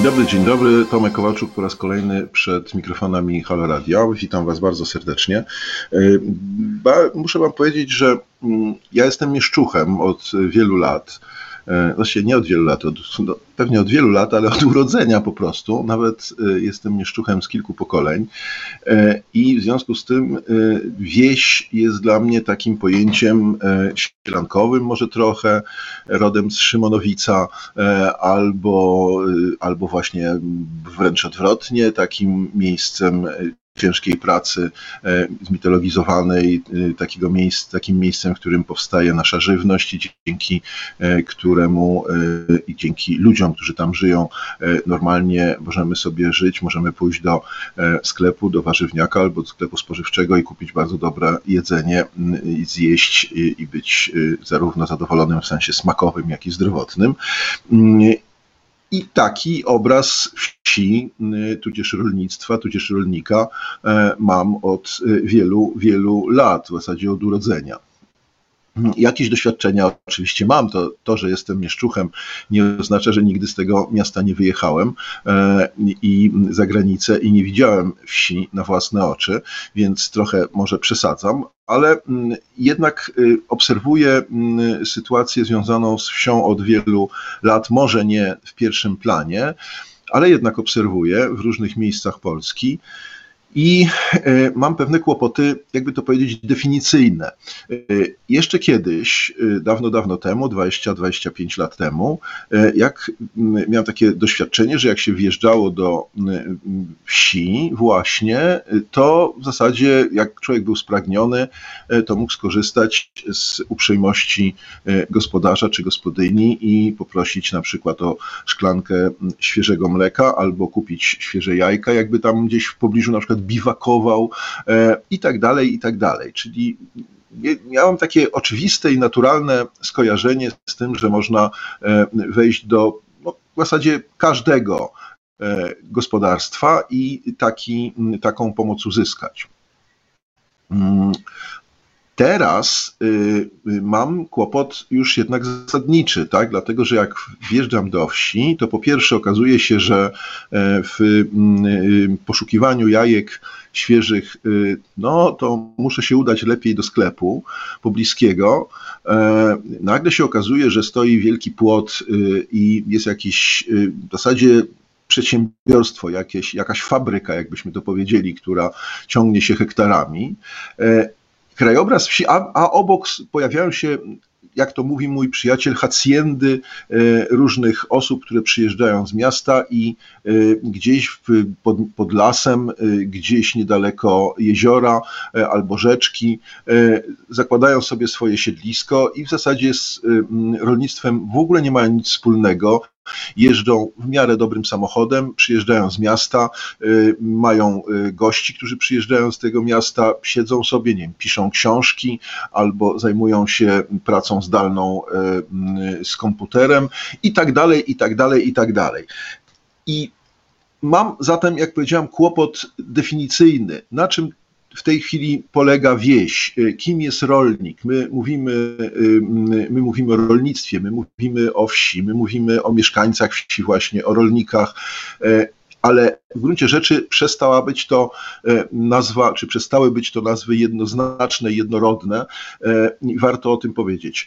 Dzień dobry, dzień dobry. Tomek Kowalczuk po raz kolejny przed mikrofonami Halo Radio. Witam Was bardzo serdecznie. Muszę Wam powiedzieć, że mm, ja jestem mieszczuchem od wielu lat. E, właściwie nie od wielu lat, od, no, pewnie od wielu lat, ale od urodzenia po prostu. Nawet e, jestem mieszczuchem z kilku pokoleń e, i w związku z tym wieś jest dla mnie takim pojęciem sielankowym może trochę, rodem z Szymonowica albo, albo właśnie wręcz odwrotnie, takim miejscem ciężkiej pracy e, zmitologizowanej, e, takiego miejsc, takim miejscem, w którym powstaje nasza żywność i dzięki e, któremu i dzięki ludziom, którzy tam żyją, normalnie możemy sobie żyć, możemy pójść do sklepu, do warzywniaka albo do sklepu spożywczego i kupić bardzo dobre jedzenie i zjeść i być zarówno zadowolonym w sensie smakowym, jak i zdrowotnym. I taki obraz wsi, y, tudzież rolnictwa, tudzież rolnika e, mam od y, wielu, wielu lat, w zasadzie od urodzenia. Jakieś doświadczenia oczywiście mam. To, to, że jestem mieszczuchem, nie oznacza, że nigdy z tego miasta nie wyjechałem e, i za granicę i nie widziałem wsi na własne oczy, więc trochę może przesadzam, ale mm, jednak y, obserwuję mm, sytuację związaną z wsią od wielu lat, może nie w pierwszym planie, ale jednak obserwuję w różnych miejscach Polski. I e, mam pewne kłopoty, jakby to powiedzieć, definicyjne. E, jeszcze kiedyś, e, dawno, dawno temu, 20-25 lat temu, jak miałem takie doświadczenie, że jak się wjeżdżało do wsi właśnie, to w zasadzie jak człowiek był spragniony, to mógł skorzystać z uprzejmości gospodarza czy gospodyni i poprosić na przykład o szklankę świeżego mleka albo kupić świeże jajka, jakby tam gdzieś w pobliżu na przykład biwakował e, i tak dalej, i tak dalej. Czyli miałem takie oczywiste i naturalne skojarzenie z tym, że można e, wejść do no, w zasadzie każdego e, gospodarstwa i taki, taką pomoc uzyskać. Teraz y, y, mam kłopot już jednak zasadniczy, tak? dlatego że jak wjeżdżam do wsi, to po pierwsze okazuje się, że e, w mm, y, poszukiwaniu jajek świeżych, no to muszę się udać lepiej do sklepu pobliskiego. E, nagle się okazuje, że stoi wielki płot i jest jakiś w zasadzie przedsiębiorstwo, jakieś, jakaś fabryka, jakbyśmy to powiedzieli, która ciągnie się hektarami. Krajobraz wsi, a, a obok pojawiają się jak to mówi mój przyjaciel, hacjendy e, różnych osób, które przyjeżdżają z miasta i e, gdzieś pod, pod, lasem, e, gdzieś niedaleko jeziora albo rzeczki zakładają sobie swoje siedlisko i w zasadzie z rolnictwem w ogóle nie mają nic wspólnego jeżdżą w miarę dobrym samochodem, przyjeżdżają z miasta, y, mają y, gości, którzy przyjeżdżają z tego miasta, siedzą sobie, nie wiem, piszą książki albo zajmują się pracą zdalną y, z komputerem i tak dalej, i tak dalej, i tak dalej. I Mam zatem, jak powiedziałem, kłopot definicyjny. Na czym w tej chwili polega wieś, y, kim jest rolnik. My mówimy, y, my mówimy o rolnictwie, my mówimy o wsi, my mówimy o mieszkańcach wsi, właśnie o rolnikach, y, ale w gruncie rzeczy przestała być to nazwa, czy przestały być to nazwy jednoznaczne, jednorodne i warto o tym powiedzieć.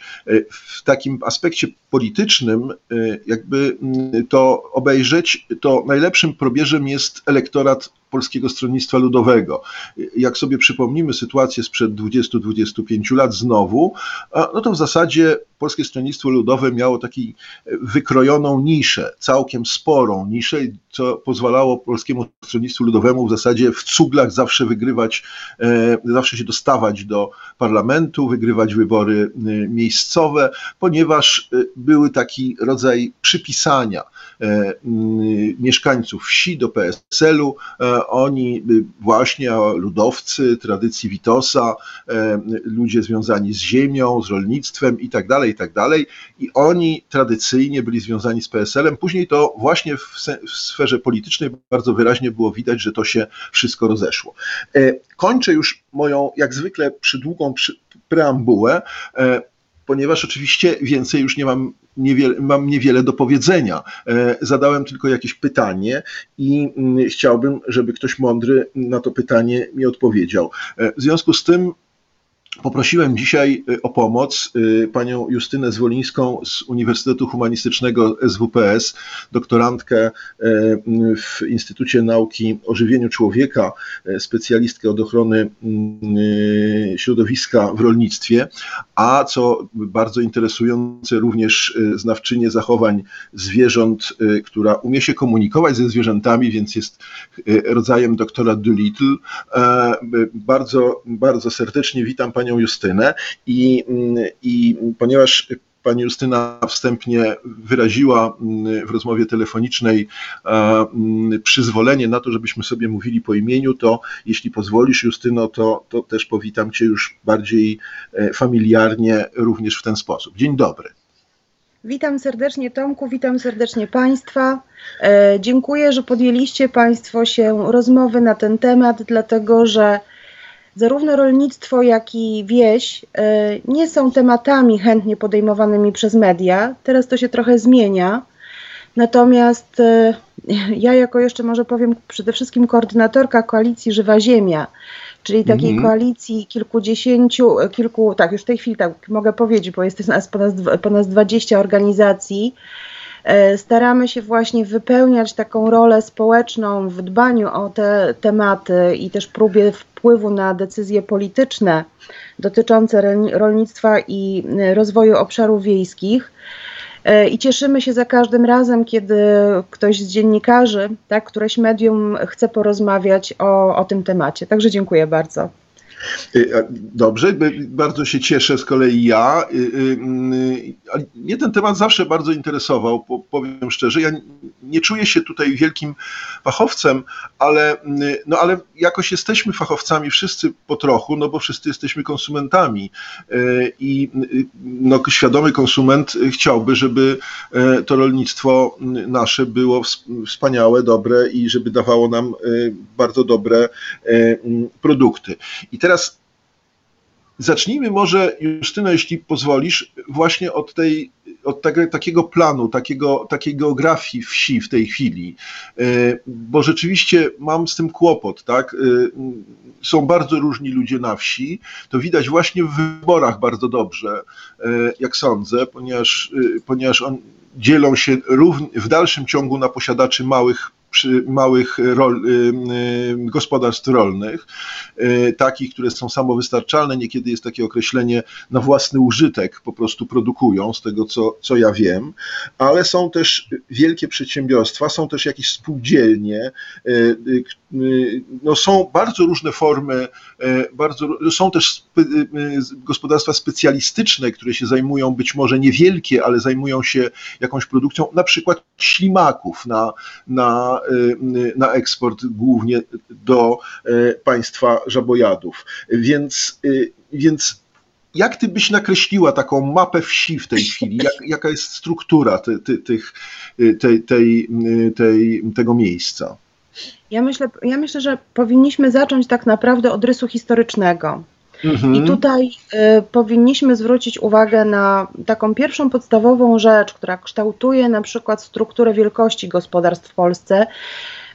W takim aspekcie politycznym, jakby to obejrzeć, to najlepszym probierzem jest elektorat Polskiego Stronnictwa Ludowego. Jak sobie przypomnimy sytuację sprzed 20-25 lat znowu, no to w zasadzie Polskie Stronnictwo Ludowe miało taką wykrojoną niszę, całkiem sporą niszę, co pozwalało Polskiemu Stronnictwu Ludowemu w zasadzie w cuglach zawsze wygrywać, e, zawsze się dostawać do parlamentu, wygrywać wybory e, miejscowe, ponieważ e, były taki rodzaj przypisania mieszkańców wsi do PSL-u. Oni właśnie ludowcy, tradycji Witosa, ludzie związani z ziemią, z rolnictwem i tak dalej, i tak dalej. I oni tradycyjnie byli związani z PSL-em. Później to właśnie w, w sferze politycznej bardzo wyraźnie było widać, że to się wszystko rozeszło. E, kończę już moją, jak zwykle, przydługą preambułę, e, ponieważ oczywiście więcej już nie mam niewiele, mam niewiele do powiedzenia. Zadałem tylko jakieś pytanie i mm, chciałbym, żeby ktoś mądry na to pytanie mi odpowiedział. W związku z tym Poprosiłem dzisiaj y, o pomoc y, panią Justynę Zwolińską z Uniwersytetu Humanistycznego SWPS, doktorantkę y, w Instytucie Nauki o Żywieniu Człowieka, specjalistkę od ochrony środowiska w rolnictwie, a co bardzo interesujące, również znawczynię zachowań zwierząt, która umie się komunikować ze zwierzętami, więc jest rodzajem doktora Doolittle. E, bardzo, bardzo serdecznie witam panią panią Justynę i, i ponieważ pani Justyna wstępnie wyraziła w rozmowie telefonicznej przyzwolenie na to, żebyśmy sobie mówili po imieniu, to jeśli pozwolisz, Justyno, to, to też powitam Cię już bardziej e, familiarnie, również w ten sposób. Dzień dobry. Witam serdecznie Tomku, witam serdecznie Państwa. E, dziękuję, że podjęliście Państwo się rozmowy na ten temat, dlatego że zarówno rolnictwo, jak i wieś e, nie są tematami chętnie podejmowanymi przez media. Teraz to się trochę zmienia. Natomiast e, ja, jako jeszcze może powiem przede wszystkim koordynatorka koalicji Żywa Ziemia, czyli takiej mhm. koalicji kilkudziesięciu, kilku, tak, już w tej chwili tak mogę powiedzieć, bo jest nas ponad, ponad 20 organizacji. E, staramy się właśnie wypełniać taką rolę społeczną w dbaniu o te tematy i też próbie wpływu na decyzje polityczne dotyczące rolnictwa i e, rozwoju obszarów wiejskich. E, I cieszymy się za każdym razem, kiedy ktoś z dziennikarzy, tak, któreś medium chce porozmawiać o, o tym temacie. Także dziękuję bardzo. Y, dobrze, bardzo się cieszę z kolei ja. Y, y, mnie ten temat zawsze bardzo interesował, powiem szczerze. Ja nie czuję się tutaj wielkim fachowcem, ale, no ale jakoś jesteśmy fachowcami wszyscy po trochu, no bo wszyscy jesteśmy konsumentami i no, świadomy konsument chciałby, żeby to rolnictwo nasze było wspaniałe, dobre i żeby dawało nam bardzo dobre produkty. I teraz teraz zacznijmy może, Justyno, jeśli pozwolisz, właśnie od tej od takiego planu, takiego, takiej geografii wsi w tej chwili, e, bo rzeczywiście mam z tym kłopot, tak? E, są bardzo różni ludzie na wsi, to widać właśnie w wyborach bardzo dobrze, e, jak sądzę, ponieważ, ponieważ on, dzielą się w dalszym ciągu na posiadaczy małych przy małych rol, y, y, gospodarstw rolnych, y, takich, które są samowystarczalne, niekiedy jest takie określenie na własny użytek, po prostu produkują, z tego co, co ja wiem, ale są też wielkie przedsiębiorstwa, są też jakieś spółdzielnie, no są bardzo różne formy, bardzo, są też gospodarstwa specjalistyczne, które się zajmują być może niewielkie, ale zajmują się jakąś produkcją, na przykład ślimaków na, na na eksport głównie do y, państwa żabojadów. Więc, y, więc jak ty byś nakreśliła taką mapę wsi w tej chwili? Jak, jaka jest struktura tych, tej, tej, tej, tego miejsca? Ja myślę, ja myślę, że powinniśmy zacząć tak naprawdę od rysu historycznego. Mhm. I tutaj y, powinniśmy zwrócić uwagę na taką pierwszą podstawową rzecz, która kształtuje na przykład strukturę wielkości gospodarstw w Polsce.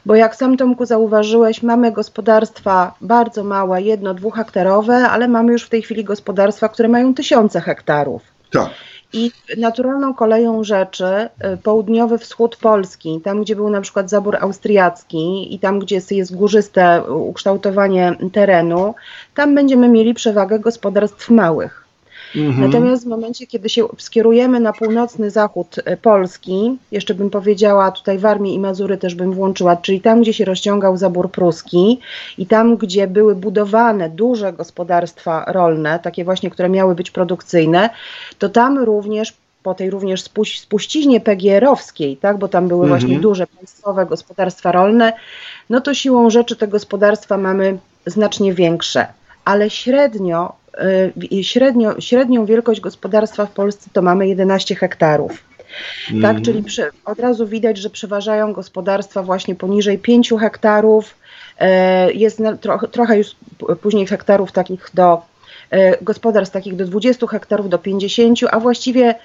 Bo jak sam Tomku zauważyłeś, mamy gospodarstwa bardzo małe, jedno, dwuhektarowe, ale mamy już w tej chwili gospodarstwa, które mają tysiące hektarów. Tak. I naturalną koleją rzeczy y, południowy wschód Polski, tam gdzie był na przykład zabór austriacki i tam gdzie jest górzyste ukształtowanie terenu, tam będziemy mieli przewagę gospodarstw małych. Mhm. Natomiast w momencie, kiedy się skierujemy na północny zachód e, Polski, jeszcze bym powiedziała, tutaj Warmię i Mazury też bym włączyła, czyli tam, gdzie się rozciągał zabór pruski i tam, gdzie były budowane duże gospodarstwa rolne, takie właśnie, które miały być produkcyjne, to tam również po tej również spuściźnie PGR-owskiej, tak, bo tam były mhm. właśnie duże państwowe gospodarstwa rolne, no to siłą rzeczy te gospodarstwa mamy znacznie większe, ale średnio średnio, średnią wielkość gospodarstwa w Polsce to mamy 11 hektarów. Mm. Tak, czyli przy, od razu widać, że przeważają gospodarstwa właśnie poniżej 5 hektarów. Y, jest trochę, trochę już później hektarów takich do y, gospodarstw takich do 20 hektarów, do 50, a właściwie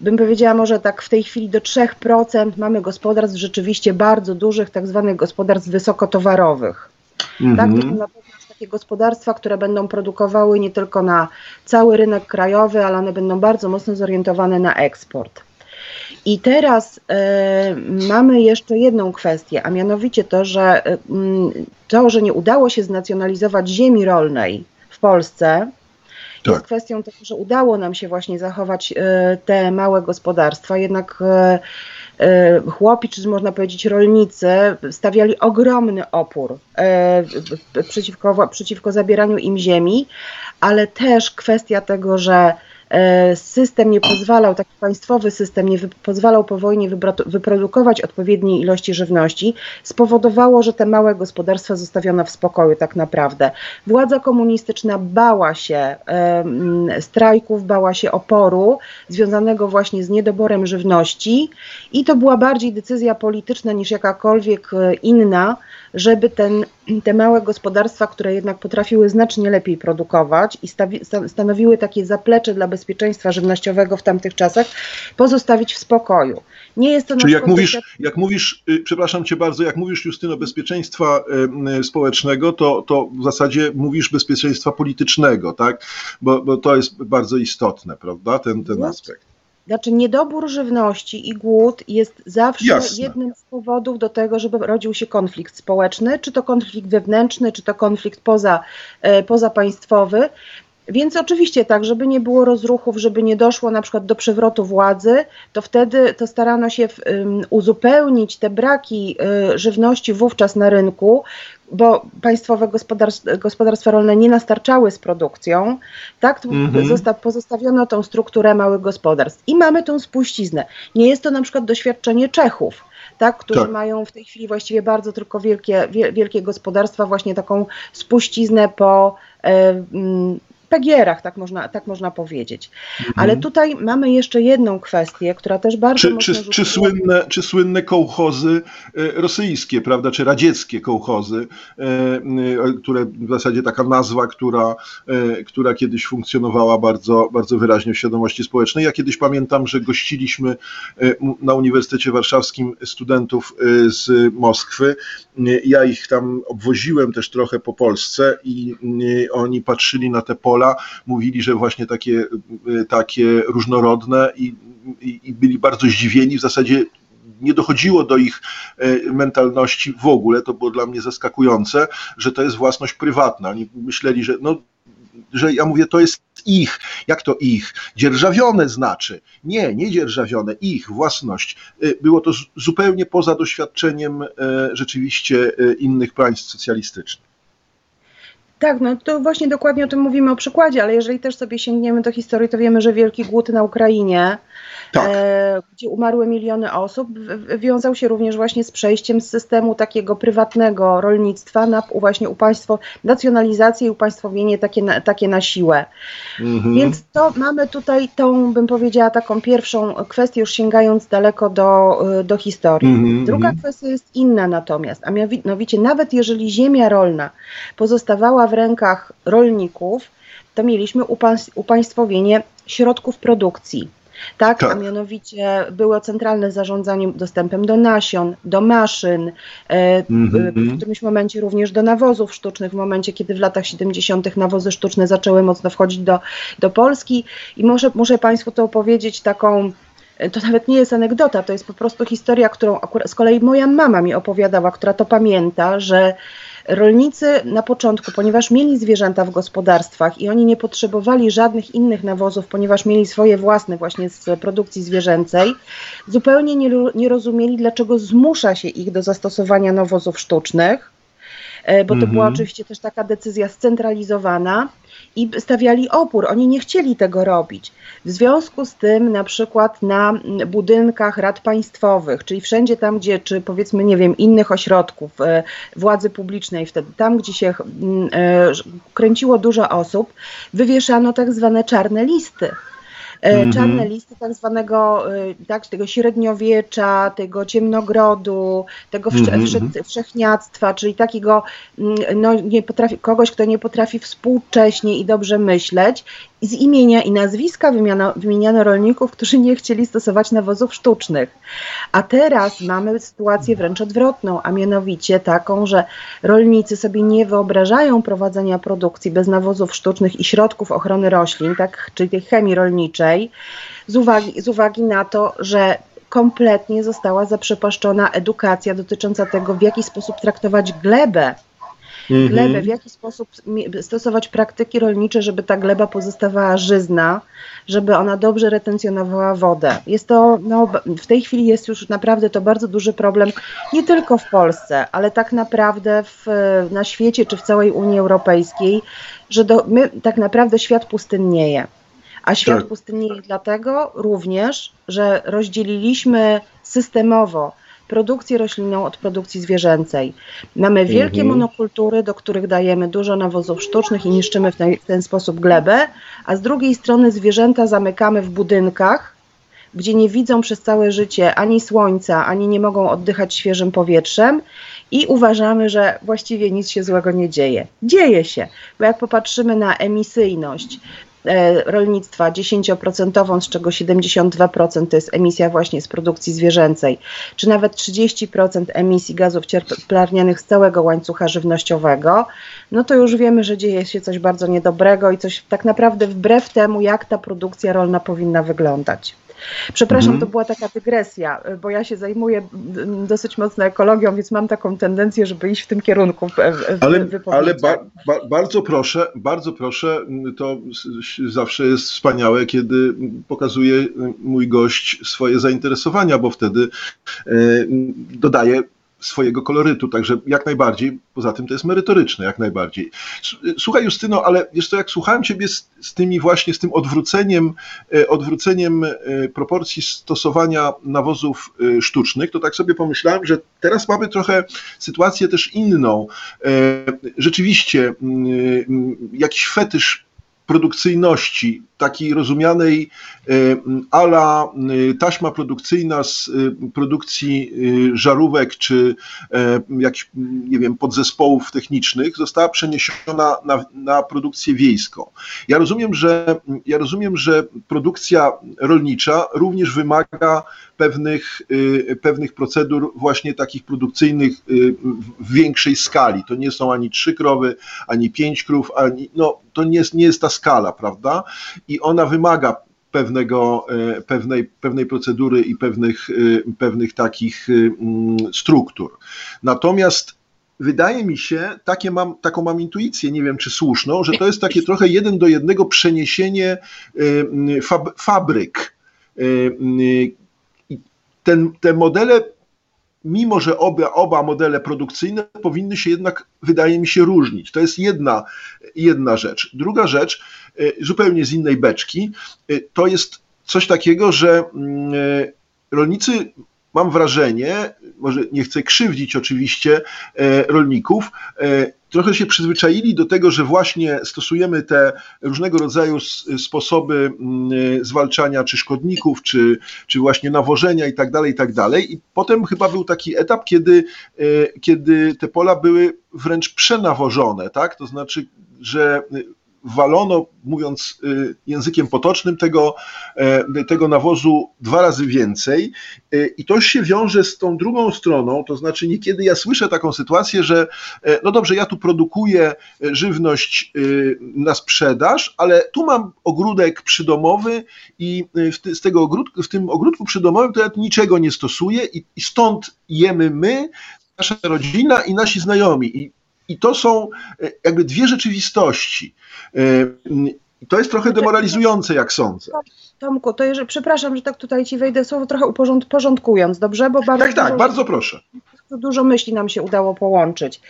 bym powiedziała może tak w tej chwili do 3% mamy gospodarstw rzeczywiście bardzo dużych, tak zwanych gospodarstw wysokotowarowych. Mhm. Tak, to są na pewno takie gospodarstwa, które będą produkowały nie tylko na cały rynek krajowy, ale one będą bardzo mocno zorientowane na eksport. I teraz y, mamy jeszcze jedną kwestię, a mianowicie to, że y, to, że nie udało się znacjonalizować ziemi rolnej w Polsce, tak. jest kwestią tego, że udało nam się właśnie zachować y, te małe gospodarstwa, jednak chłopi, czy można powiedzieć rolnicy, stawiali ogromny opór przeciwko, przeciwko zabieraniu im ziemi, ale też kwestia tego, że E, system nie pozwalał, taki państwowy system nie pozwalał po wojnie wyprodukować odpowiedniej ilości żywności, spowodowało, że te małe gospodarstwa zostawiono w spokoju tak naprawdę. Władza komunistyczna bała się strajków, bała się oporu związanego właśnie z niedoborem żywności i to była bardziej decyzja polityczna niż jakakolwiek e, inna, żeby ten, te małe gospodarstwa, które jednak potrafiły znacznie lepiej produkować i stawi, stanowiły takie zaplecze dla bezpieczeństwa żywnościowego w tamtych czasach, pozostawić w spokoju. Nie jest to Czyli jak mówisz, jak mówisz, y, przepraszam cię bardzo, jak mówisz Justyno bezpieczeństwa y, społecznego, to, to w zasadzie mówisz bezpieczeństwa politycznego, tak? Bo, bo to jest bardzo istotne, prawda, ten, ten aspekt. Znaczy niedobór żywności i głód jest zawsze Jasne. jednym z powodów do tego, żeby rodził się konflikt społeczny, czy to konflikt wewnętrzny, czy to konflikt poza, e, pozapaństwowy. Więc oczywiście tak, żeby nie było rozruchów, żeby nie doszło na przykład do przewrotu władzy, to wtedy to starano się um, uzupełnić te braki y, żywności wówczas na rynku, bo państwowe gospodarstwa, gospodarstwa rolne nie nastarczały z produkcją, tak mm-hmm. pozostawiono tą strukturę małych gospodarstw. I mamy tą spuściznę. Nie jest to na przykład doświadczenie Czechów, tak, którzy tak. mają w tej chwili właściwie bardzo tylko wielkie, wielkie gospodarstwa, właśnie taką spuściznę po e, pegierach, tak można, tak można powiedzieć. Mhm. Ale tutaj mamy jeszcze jedną kwestię, która też bardzo czy. Czy, czy, słynne, czy słynne kołchozy e, rosyjskie, prawda, czy radzieckie kołchozy, e, e, które w zasadzie taka nazwa, która, która kiedyś funkcjonowała bardzo, bardzo wyraźnie w świadomości społecznej. Ja kiedyś pamiętam, że gościliśmy na Uniwersytecie Warszawskim studentów z Moskwy. Ja ich tam obwoziłem też trochę po Polsce i oni patrzyli na te pola pola, mówili, że właśnie takie, e, takie różnorodne i, i, i byli bardzo zdziwieni, w zasadzie nie dochodziło do ich e, mentalności w ogóle, to było dla mnie zaskakujące, że to jest własność prywatna. Oni myśleli, że no, że ja mówię, to jest ich. Jak to ich? Dzierżawione znaczy. Nie, nie dzierżawione, ich własność. E, było to zupełnie poza doświadczeniem rzeczywiście innych państw socjalistycznych. Tak, no to właśnie dokładnie o tym mówimy o przykładzie, ale jeżeli też sobie sięgniemy do historii, to wiemy, że wielki głód na Ukrainie tak. e, gdzie umarły miliony osób, wiązał się również właśnie z przejściem z systemu takiego prywatnego rolnictwa na właśnie upaństwo, nacjonalizację i upaństwowienie takie na, takie na siłę. Mhm. Więc to mamy tutaj tą, bym powiedziała, taką pierwszą kwestię, już sięgając daleko do, do historii. Mhm. Druga kwestia jest inna natomiast, a mianowicie nawet jeżeli ziemia rolna pozostawała w rękach rolników, to mieliśmy upaństwowienie środków produkcji. Tak, tak, a mianowicie było centralne zarządzanie dostępem do nasion, do maszyn, mm -hmm. w którymś momencie również do nawozów sztucznych, w momencie kiedy w latach 70. nawozy sztuczne zaczęły mocno wchodzić do, do Polski i muszę, muszę Państwu to opowiedzieć taką to nawet nie jest anegdota, to jest po prostu historia, którą akurat z kolei moja mama mi opowiadała, która to pamięta, że Rolnicy na początku, ponieważ mieli zwierzęta w gospodarstwach i oni nie potrzebowali żadnych innych nawozów, ponieważ mieli swoje własne właśnie z produkcji zwierzęcej, zupełnie nie, nie rozumieli, dlaczego zmusza się ich do zastosowania nawozów sztucznych, e, bo to była mhm. oczywiście też taka decyzja scentralizowana i stawiali opór. Oni nie chcieli tego robić. W związku z tym, na przykład na budynkach rad państwowych, czyli wszędzie tam, gdzie, czy powiedzmy, nie wiem, innych ośrodków e, władzy publicznej, wtedy tam, gdzie się e, kręciło dużo osób, wywieszano tak zwane czarne listy mm -hmm. czarne listy tak zwanego tak, tego średniowiecza, tego ciemnogrodu, tego wsze, mm -hmm. wsze, wszechniactwa, czyli takiego mm, no, nie potrafi, kogoś, kto nie potrafi współcześnie i dobrze myśleć. Z imienia i nazwiska wymiano, wymieniano rolników, którzy nie chcieli stosować nawozów sztucznych. A teraz mamy sytuację wręcz odwrotną, a mianowicie taką, że rolnicy sobie nie wyobrażają prowadzenia produkcji bez nawozów sztucznych i środków ochrony roślin, tak, czyli tej chemii rolniczej, z uwagi, z uwagi na to, że kompletnie została zaprzepaszczona edukacja dotycząca tego, w jaki sposób traktować glebę mhm. glebę, w jaki sposób stosować praktyki rolnicze, żeby ta gleba pozostawała żyzna, żeby ona dobrze retencjonowała wodę. Jest to, no, w tej chwili jest już naprawdę to bardzo duży problem, nie tylko w Polsce, ale tak naprawdę w, na świecie czy w całej Unii Europejskiej, że do, my tak naprawdę świat pustynnieje. A świat tak. pustynnieje dlatego również, że rozdzieliliśmy systemowo produkcję roślinną od produkcji zwierzęcej. Mamy wielkie mhm. monokultury, do których dajemy dużo nawozów sztucznych i niszczymy w ten, w ten sposób glebę, a z drugiej strony zwierzęta zamykamy w budynkach, gdzie nie widzą przez całe życie ani słońca, ani nie mogą oddychać świeżym powietrzem i uważamy, że właściwie nic się złego nie dzieje. Dzieje się, bo jak popatrzymy na emisyjność, rolnictwa 10%, z czego 72% to jest emisja właśnie z produkcji zwierzęcej, czy nawet 30% emisji gazów cieplarnianych z całego łańcucha żywnościowego, no to już wiemy, że dzieje się coś bardzo niedobrego i coś tak naprawdę wbrew temu, jak ta produkcja rolna powinna wyglądać. Przepraszam, mhm. to była taka dygresja, bo ja się zajmuję dosyć mocno ekologią, więc mam taką tendencję, żeby iść w tym kierunku. W, ale ale ba, ba, bardzo proszę, bardzo proszę, to zawsze jest wspaniałe, kiedy pokazuje mój gość swoje zainteresowania, bo wtedy e, dodaje swojego kolorytu, także jak najbardziej, poza tym to jest merytoryczne, jak najbardziej. Słuchaj Justyno, ale wiesz co, jak słuchałem Ciebie z, z tymi właśnie, z tym odwróceniem, e, odwróceniem e, proporcji stosowania nawozów e, sztucznych, to tak sobie pomyślałem, że teraz mamy trochę sytuację też inną. Rzeczywiście jakiś fetysz produkcyjności, takiej rozumianej e, ala e, taśma produkcyjna z e, produkcji żarówek czy jakichś, nie wiem, podzespołów technicznych została przeniesiona na, na produkcję wiejską. Ja rozumiem, że ja rozumiem, że produkcja rolnicza również wymaga pewnych, pewnych procedur właśnie takich produkcyjnych w większej skali. To nie są ani trzy krowy, ani pięć krów, ani, no, to nie jest, nie jest ta skala, prawda? I ona wymaga pewnego, e, pewnej, pewnej procedury i pewnych, pewnych takich mm, struktur. Natomiast wydaje mi się, takie mam, taką mam intuicję, nie wiem czy słuszną, że to jest takie trochę jeden do jednego przeniesienie fab, fabryk. Ten, te modele mimo że oba, oba modele produkcyjne powinny się jednak, wydaje mi się, różnić. To jest jedna, jedna rzecz. Druga rzecz, e, zupełnie z innej beczki, e, to jest coś takiego, że mm, e, rolnicy mam wrażenie, może nie chcę krzywdzić oczywiście rolników, trochę się przyzwyczaili do tego, że właśnie stosujemy te różnego rodzaju sposoby mm, zwalczania czy szkodników, czy, czy właśnie nawożenia i tak dalej, i tak dalej. I potem chyba był taki etap, kiedy, kiedy te pola były wręcz przenawożone, tak? To znaczy, że walono, mówiąc y, językiem potocznym, tego, e, tego nawozu dwa razy więcej. Y, I to się wiąże z tą drugą stroną, to znaczy niekiedy ja słyszę taką sytuację, że e, no dobrze, ja tu produkuję e, żywność y, na sprzedaż, ale tu mam ogródek przydomowy i z tego ogródku, w tym ogródku przydomowym to ja niczego nie stosuję i, i stąd jemy my, nasza rodzina i nasi znajomi. I i to są e, jakby dwie rzeczywistości. E, I to jest trochę demoralizujące, jak sądzę. Tomku, to jeżeli, przepraszam, że tak tutaj ci wejdę słowo, trochę uporząd, porządkując, dobrze? Bo bardzo tak, tak, dużo, bardzo proszę. Dużo myśli nam się udało połączyć.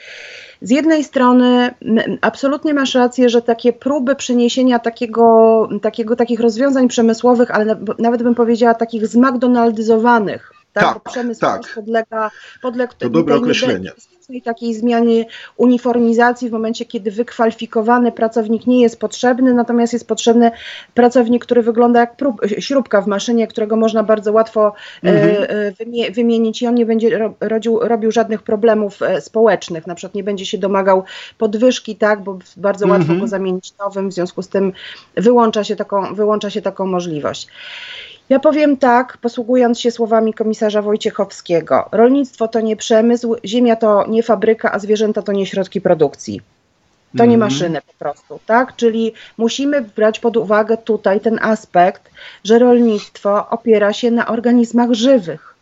Z jednej strony absolutnie masz rację, że takie próby przeniesienia takiego, takiego, takich rozwiązań przemysłowych, ale nawet bym powiedziała takich zmcdonaldyzowanych tak? tak Bo przemysł tak. podlega, podlega to dobre określenie takiej zmianie uniformizacji w momencie, kiedy wykwalifikowany pracownik nie jest potrzebny, natomiast jest potrzebny pracownik, który wygląda jak prób, śrubka w maszynie, którego można bardzo łatwo e, mhm. wymie, wymienić i on nie będzie robił, robił żadnych problemów e, społecznych, na przykład nie będzie się domagał podwyżki, tak, bo bardzo łatwo mhm. go zamienić nowym, w związku z tym wyłącza się taką, wyłącza się taką możliwość. Ja powiem tak, posługując się słowami komisarza Wojciechowskiego. Rolnictwo to nie przemysł, ziemia to nie fabryka, a zwierzęta to nie środki produkcji. To nie mhm. maszyny po prostu, tak? Czyli musimy brać pod uwagę tutaj ten aspekt, że rolnictwo opiera się na organizmach żywych.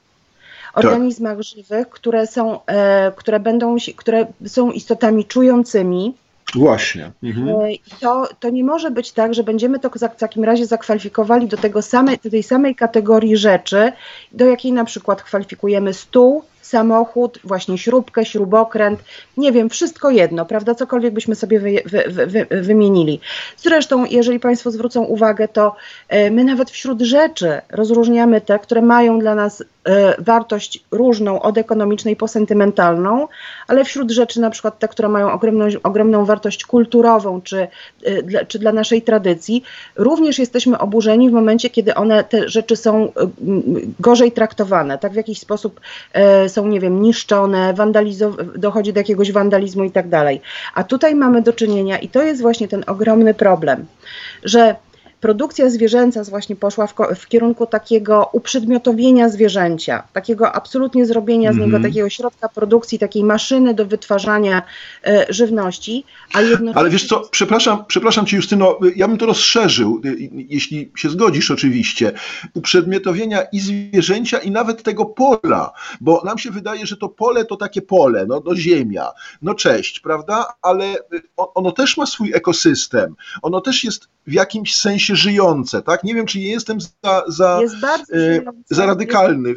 Tak. Organizmach tak. żywych, które są, e, które będą, które są istotami czującymi, Właśnie. Mhm. E, to, to nie może być tak, że będziemy to w takim razie zakwalifikowali do, tego same, do tej samej kategorii rzeczy, do jakiej na przykład kwalifikujemy stół, samochód, właśnie śrubkę, śrubokręt, nie wiem, wszystko jedno, prawda, cokolwiek byśmy sobie wy, wy, wy, wymienili. Zresztą, jeżeli Państwo zwrócą uwagę, to e, my nawet wśród rzeczy rozróżniamy te, które mają dla nas e, wartość różną od ekonomicznej po sentymentalną, ale wśród rzeczy na przykład te, które mają ogromną, ogromną wartość kulturową czy, e, czy dla naszej tradycji, również jesteśmy oburzeni w momencie, kiedy one, te rzeczy są gorzej traktowane, tak w jakiś sposób są, nie wiem, niszczone, dochodzi do jakiegoś wandalizmu i tak dalej. A tutaj mamy do czynienia, i to jest właśnie ten ogromny problem, że produkcja zwierzęca właśnie poszła w, w, kierunku takiego uprzedmiotowienia zwierzęcia, takiego absolutnie zrobienia mm -hmm. z niego mhm. takiego środka produkcji, takiej maszyny do wytwarzania e, żywności, a jednocześnie... Ale wiesz co, przepraszam, przepraszam Cię Justyno, ja bym to rozszerzył, y, jeśli się zgodzisz oczywiście, uprzedmiotowienia i zwierzęcia i nawet tego pola, bo nam się wydaje, że to pole to takie pole, no, no ziemia, no cześć, prawda, ale y, ono też ma swój ekosystem, ono też jest w jakimś sensie żyjące, tak? Nie wiem, czy nie jestem za, za, e, za radykalny.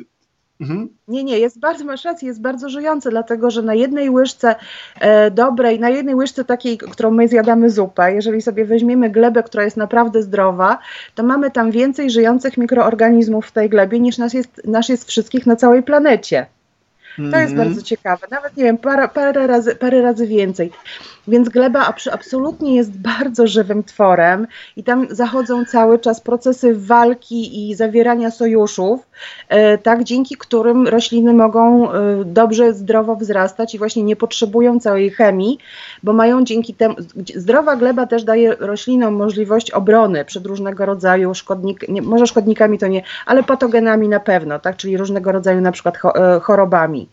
Mhm. Nie, nie, jest bardzo, masz rację, jest bardzo żyjące, dlatego że na jednej łyżce e, dobrej, na jednej łyżce takiej, którą my zjadamy zupę, jeżeli sobie weźmiemy glebę, która jest naprawdę zdrowa, to mamy tam więcej żyjących mikroorganizmów w tej glebie niż nas jest, nas jest wszystkich na całej planecie. To jest mm -hmm. bardzo ciekawe. Nawet nie wiem, parę, parę, razy, parę razy więcej. Więc gleba absolutnie jest bardzo żywym tworem i tam zachodzą cały czas procesy walki i zawierania sojuszów, e, tak, dzięki którym rośliny mogą e, dobrze, zdrowo wzrastać i właśnie nie potrzebują całej chemii, bo mają dzięki temu, zdrowa gleba też daje roślinom możliwość obrony przed różnego rodzaju szkodnikami, może szkodnikami to nie, ale patogenami na pewno, tak, czyli różnego rodzaju na przykład e, chorobami.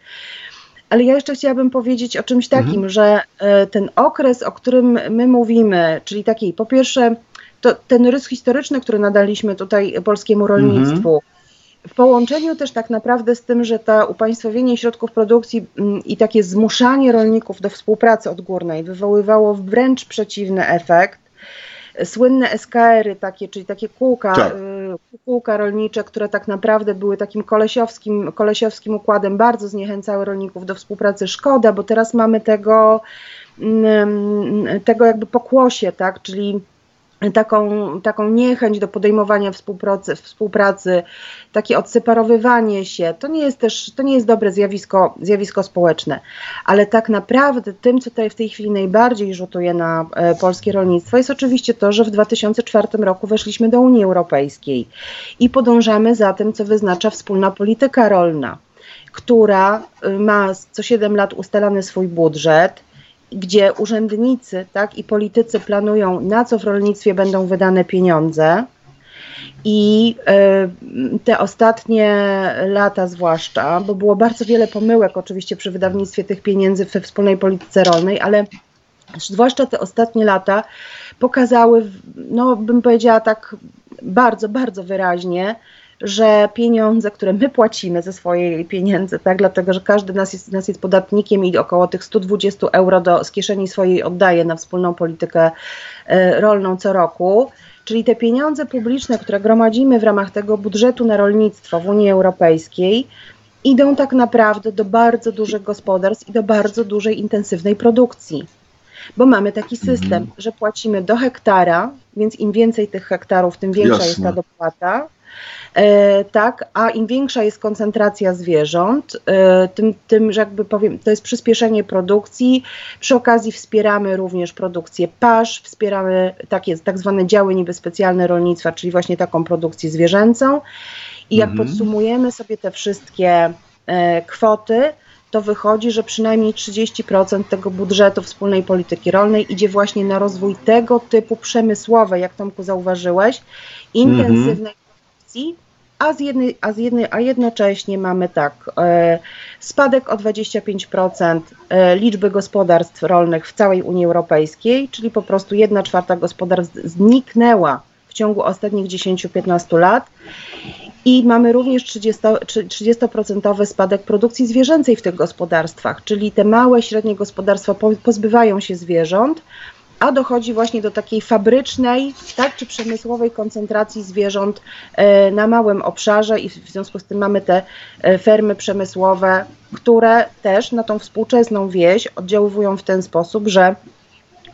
Ale ja jeszcze chciałabym powiedzieć o czymś takim, mhm. że e, ten okres, o którym my mówimy, czyli taki, po pierwsze, to ten rys historyczny, który nadaliśmy tutaj polskiemu rolnictwu, mhm. w połączeniu też tak naprawdę z tym, że to upaństwowienie środków produkcji mm, i takie zmuszanie rolników do współpracy odgórnej wywoływało wręcz przeciwny efekt, słynne SKR-y takie, czyli takie kółka, tak. Kółka rolnicze, które tak naprawdę były takim kolesiowskim, kolesiowskim układem, bardzo zniechęcały rolników do współpracy. Szkoda, bo teraz mamy tego, mm, tego jakby pokłosie, tak, czyli taką, taką niechęć do podejmowania współpracy, współpracy, takie odseparowywanie się, to nie jest też, to nie jest dobre zjawisko, zjawisko społeczne, ale tak naprawdę tym, co tutaj w tej chwili najbardziej rzutuje na e, polskie rolnictwo jest oczywiście to, że w 2004 roku weszliśmy do Unii Europejskiej i podążamy za tym, co wyznacza wspólna polityka rolna, która y, ma co 7 lat ustalany swój budżet, gdzie urzędnicy tak, i politycy planują, na co w rolnictwie będą wydane pieniądze. I y, te ostatnie lata, zwłaszcza, bo było bardzo wiele pomyłek oczywiście przy wydawnictwie tych pieniędzy we wspólnej polityce rolnej, ale zwłaszcza te ostatnie lata pokazały, no bym powiedziała tak bardzo, bardzo wyraźnie, że pieniądze, które my płacimy ze swojej pieniędzy, tak, dlatego że każdy nas jest, nas jest podatnikiem i około tych 120 euro do, z kieszeni swojej oddaje na wspólną politykę e, rolną co roku, czyli te pieniądze publiczne, które gromadzimy w ramach tego budżetu na rolnictwo w Unii Europejskiej, idą tak naprawdę do bardzo dużych gospodarstw i do bardzo dużej, intensywnej produkcji. Bo mamy taki system, mhm. że płacimy do hektara, więc im więcej tych hektarów, tym większa Jasne. jest ta dopłata tak, a im większa jest koncentracja zwierząt, e, tym, tym, że jakby powiem, to jest przyspieszenie produkcji. Przy okazji wspieramy również produkcję pasz, wspieramy takie tak zwane działy niby specjalne rolnictwa, czyli właśnie taką produkcję zwierzęcą. I jak mhm. podsumujemy sobie te wszystkie e, kwoty, to wychodzi, że przynajmniej 30% tego budżetu wspólnej polityki rolnej idzie właśnie na rozwój tego typu przemysłowej, jak Tomku zauważyłeś, intensywnej mhm. produkcji, a, z jednej, a, z jednej, a jednocześnie mamy tak, e, spadek o 25% e, liczby gospodarstw rolnych w całej Unii Europejskiej, czyli po prostu 1 czwarta gospodarstw zniknęła w ciągu ostatnich 10-15 lat. I mamy również 30%, 30 spadek produkcji zwierzęcej w tych gospodarstwach, czyli te małe, średnie gospodarstwa pozbywają się zwierząt, a dochodzi właśnie do takiej fabrycznej, tak, czy przemysłowej koncentracji zwierząt e, na małym obszarze i w związku z tym mamy te e, fermy przemysłowe, które też na tą współczesną wieś oddziaływują w ten sposób, że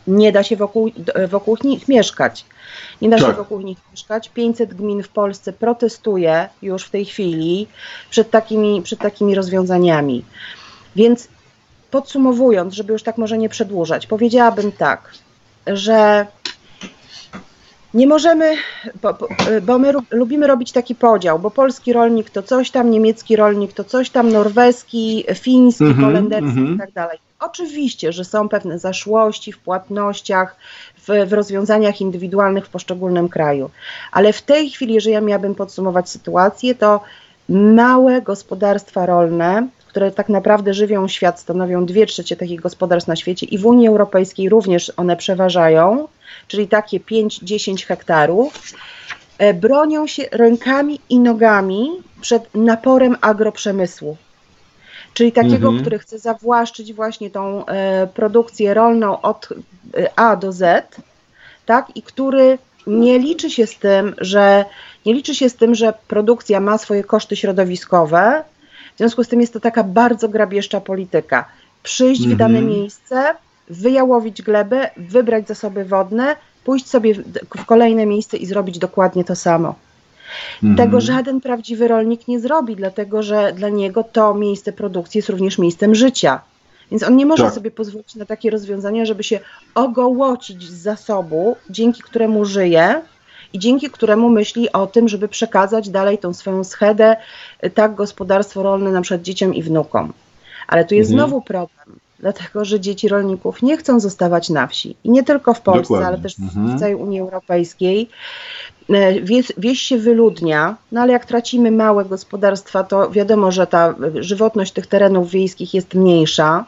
nie da się wokół, wokół nich mieszkać. Nie da tak. się wokół nich mieszkać. 500 gmin w Polsce protestuje już w tej chwili przed takimi, przed takimi rozwiązaniami. Więc podsumowując, żeby już tak może nie przedłużać, powiedziałabym tak że nie możemy, bo, bo, my lubimy robić taki podział, bo polski rolnik to coś tam, niemiecki rolnik to coś tam, norweski, fiński, mm -hmm, holenderski mm -hmm. i tak dalej. Oczywiście, że są pewne zaszłości w płatnościach, w, w, rozwiązaniach indywidualnych w poszczególnym kraju, ale w tej chwili, jeżeli ja miałabym podsumować sytuację, to małe gospodarstwa rolne, które tak naprawdę żywią świat, stanowią dwie trzecie takich gospodarstw na świecie i w Unii Europejskiej również one przeważają, czyli takie 5-10 hektarów, e, bronią się rękami i nogami przed naporem agroprzemysłu. Czyli takiego, mhm. który chce zawłaszczyć właśnie tą e, produkcję rolną od e, A do Z, tak, i który nie liczy się z tym, że nie liczy się z tym, że produkcja ma swoje koszty środowiskowe, w związku z tym jest to taka bardzo grabieżcza polityka. Przyjść mhm. w dane miejsce, wyjałowić glebę, wybrać zasoby wodne, pójść sobie w kolejne miejsce i zrobić dokładnie to samo. Mhm. Tego żaden prawdziwy rolnik nie zrobi, dlatego że dla niego to miejsce produkcji jest również miejscem życia. Więc on nie może tak. sobie pozwolić na takie rozwiązania, żeby się ogołocić z zasobu, dzięki któremu żyje, i dzięki któremu myśli o tym, żeby przekazać dalej tą swoją schedę, y, tak gospodarstwo rolne na przykład dzieciom i wnukom. Ale tu jest mhm. znowu problem, dlatego że dzieci rolników nie chcą zostawać na wsi. I nie tylko w Polsce, Dokładnie. ale też mhm. w całej Unii Europejskiej. Y, wieś, wieś się wyludnia, no ale jak tracimy małe gospodarstwa, to wiadomo, że ta żywotność tych terenów wiejskich jest mniejsza.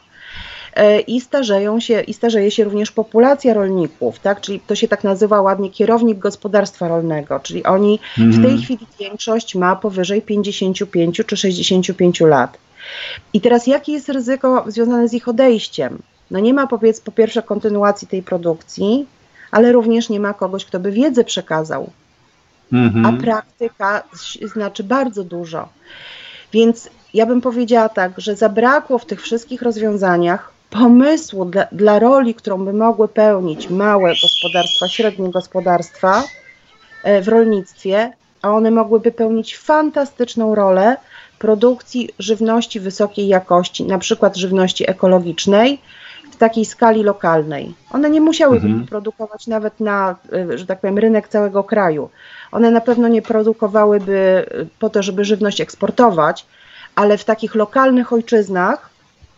E, i starzeją się, i starzeje się również populacja rolników, tak? Czyli to się tak nazywa ładnie kierownik gospodarstwa rolnego, czyli oni mhm. w tej mhm. chwili większość ma powyżej 55 czy 65 lat. I teraz jakie jest ryzyko związane z ich odejściem? No nie ma powiedz po pierwsze kontynuacji tej produkcji, ale również nie ma kogoś, kto by wiedzę przekazał. Mhm. A praktyka znaczy bardzo dużo. Więc ja bym powiedziała tak, że zabrakło w tych wszystkich rozwiązaniach pomysłu dla, dla roli, którą by mogły pełnić małe gospodarstwa, średnie gospodarstwa e, w rolnictwie, a one mogłyby pełnić fantastyczną rolę produkcji żywności wysokiej jakości, na przykład żywności ekologicznej, w takiej skali lokalnej. One nie musiałyby mhm. produkować nawet na, e, że tak powiem, rynek całego kraju. One na pewno nie produkowałyby po to, żeby żywność eksportować, ale w takich lokalnych ojczyznach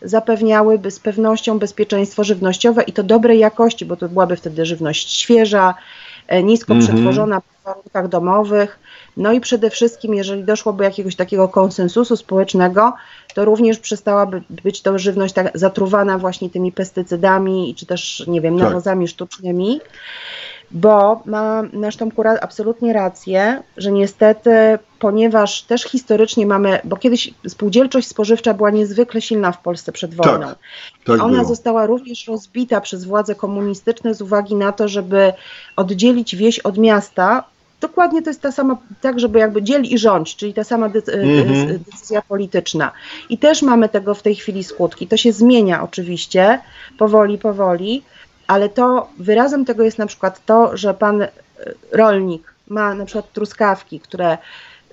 zapewniałyby z pewnością bezpieczeństwo żywnościowe i to dobrej jakości, bo to byłaby wtedy żywność świeża, e, nisko mm -hmm. przetworzona w warunkach domowych. No i przede wszystkim, jeżeli doszłoby jakiegoś takiego konsensusu społecznego, to również przestałaby być to żywność tak zatruwana właśnie tymi pestycydami, czy też, nie wiem, tak. nawozami sztucznymi bo ma nasz Tomku absolutnie rację, że niestety, ponieważ też historycznie mamy, bo kiedyś spółdzielczość spożywcza była niezwykle silna w Polsce przed tak, wojną. Tak, tak Ona było. została również rozbita przez władze komunistyczne z uwagi na to, żeby oddzielić wieś od miasta. Dokładnie to jest ta sama, tak, żeby jakby dziel i rządź, czyli ta sama mhm. decyzja polityczna. I też mamy tego w tej chwili skutki. To się zmienia oczywiście, powoli, powoli ale to wyrazem tego jest na przykład to, że pan e, rolnik ma na przykład truskawki, które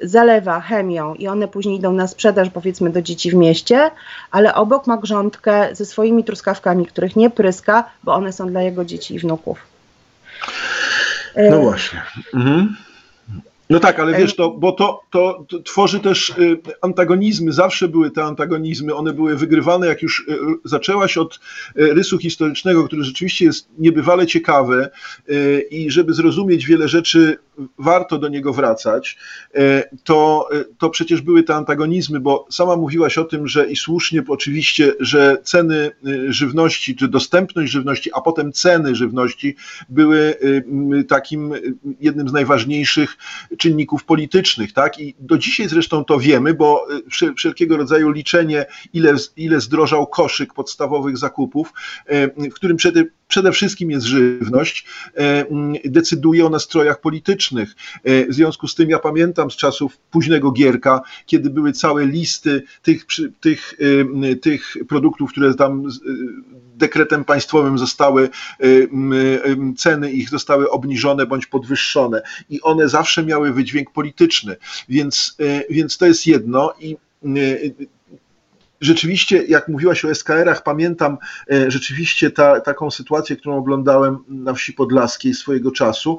zalewa chemią i one później idą na sprzedaż powiedzmy do dzieci w mieście, ale obok ma grządkę ze swoimi truskawkami, których nie pryska, bo one są dla jego dzieci i wnuków. No właśnie. Mhm. No tak, ale wiesz, to, bo to, to, to, tworzy też y, antagonizmy, zawsze były te antagonizmy, one były wygrywane, jak już y, zaczęłaś od y, rysu historycznego, który rzeczywiście jest niebywale ciekawy i żeby zrozumieć wiele rzeczy, warto do niego wracać, to, to przecież były te antagonizmy, bo sama mówiłaś o tym, że i słusznie oczywiście, że ceny żywności, czy dostępność żywności, a potem ceny żywności były takim jednym z najważniejszych czynników politycznych, tak? I do dzisiaj zresztą to wiemy, bo y, wszelkiego rodzaju liczenie, ile, ile zdrożał koszyk podstawowych zakupów, y, w którym przede, przede wszystkim jest żywność, y, decyduje o nastrojach politycznych. W związku z tym ja pamiętam z czasów późnego Gierka, kiedy były całe listy tych, tych, tych produktów, które tam dekretem państwowym zostały y, y, ceny ich zostały obniżone bądź podwyższone. I one zawsze miały wydźwięk polityczny, więc, y, więc to jest jedno. I rzeczywiście, jak mówiłaś o SKR-ach, pamiętam rzeczywiście ta, taką sytuację, którą oglądałem na wsi podlaskiej swojego czasu,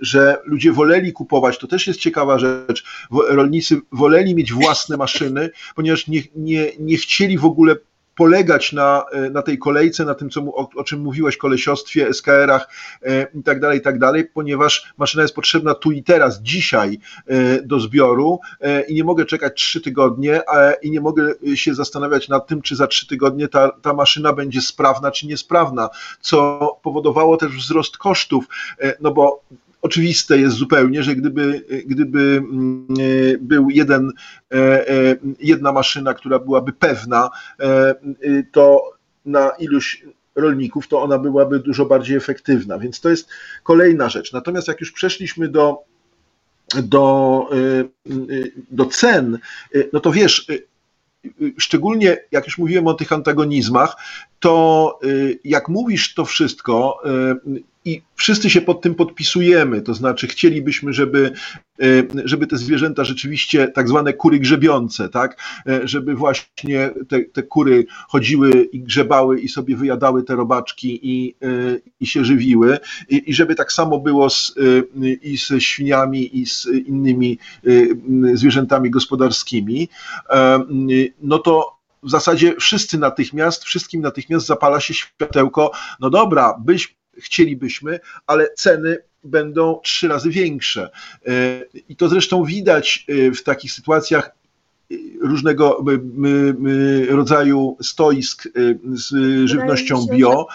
że ludzie woleli kupować, to też jest ciekawa rzecz, rolnicy woleli mieć własne maszyny, ponieważ nie, nie, nie chcieli w ogóle polegać na, e, na tej kolejce, na tym, co, o, o czym mówiłeś, kolesiostwie, SKR-ach e, i tak dalej, i tak dalej, ponieważ maszyna jest potrzebna tu i teraz, dzisiaj e, do zbioru i nie mogę czekać trzy tygodnie i nie mogę się zastanawiać nad tym, czy za trzy tygodnie ta, ta maszyna będzie sprawna, czy niesprawna, co powodowało też wzrost kosztów, no bo oczywiste jest zupełnie, że gdyby, gdyby mm, e, był jeden, e, e, jedna maszyna, która byłaby pewna, to na iluś rolników, to ona byłaby dużo bardziej efektywna. Więc to jest kolejna rzecz. Natomiast jak już przeszliśmy do, do, do cen, no to wiesz, szczególnie jak już mówiłem o tych antagonizmach, to jak mówisz to wszystko, i wszyscy się pod tym podpisujemy, to znaczy chcielibyśmy, żeby, e, żeby te zwierzęta rzeczywiście tak zwane kury grzebiące, tak, e, żeby właśnie te, te kury chodziły i grzebały i sobie wyjadały te robaczki i, e, i się żywiły. I, i żeby tak samo było z, i ze świniami i z innymi zwierzętami gospodarskimi, no to w zasadzie wszyscy natychmiast, wszystkim natychmiast zapala się światełko, no dobra, byś chcielibyśmy, ale ceny będą trzy razy większe. E, I to zresztą widać e, w takich sytuacjach e, różnego rodzaju stoisk z żywnością bio.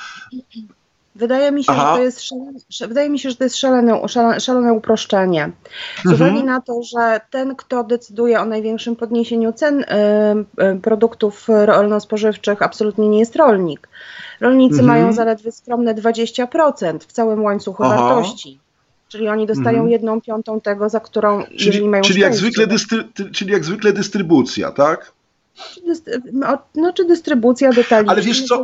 Wydaje mi się, że to jest szalone, wydaje mi się, że to jest szalone, szalone uproszczenie. Z mhm. uwagi na to, że ten, kto decyduje o największym podniesieniu cen y, y, produktów rolno-spożywczych, absolutnie nie jest rolnik. Rolnicy mhm. mają zaledwie skromne 20% w całym łańcuchu Aha. wartości. Czyli oni dostają mhm. jedną piątą tego, za którą czyli, jeżeli mają czyli jak, zwykle dystry, czyli jak zwykle dystrybucja, tak? Czy dystry, no, no, czy dystrybucja detali. Ale wiesz co,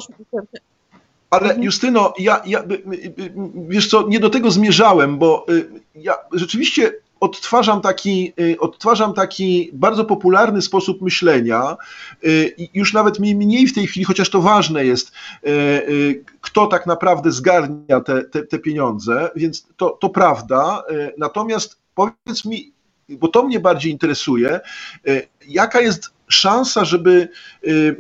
ale mhm. Justyno, ja, ja, wiesz co, nie do tego zmierzałem, bo y, ja rzeczywiście odtwarzam taki, y, odtwarzam taki bardzo popularny sposób myślenia y, już nawet mniej w tej chwili, chociaż to ważne jest, kto tak naprawdę zgarnia te, te, te pieniądze, więc to, to prawda. Natomiast powiedz mi, bo to mnie bardziej interesuje, jaka jest szansa, żeby, y,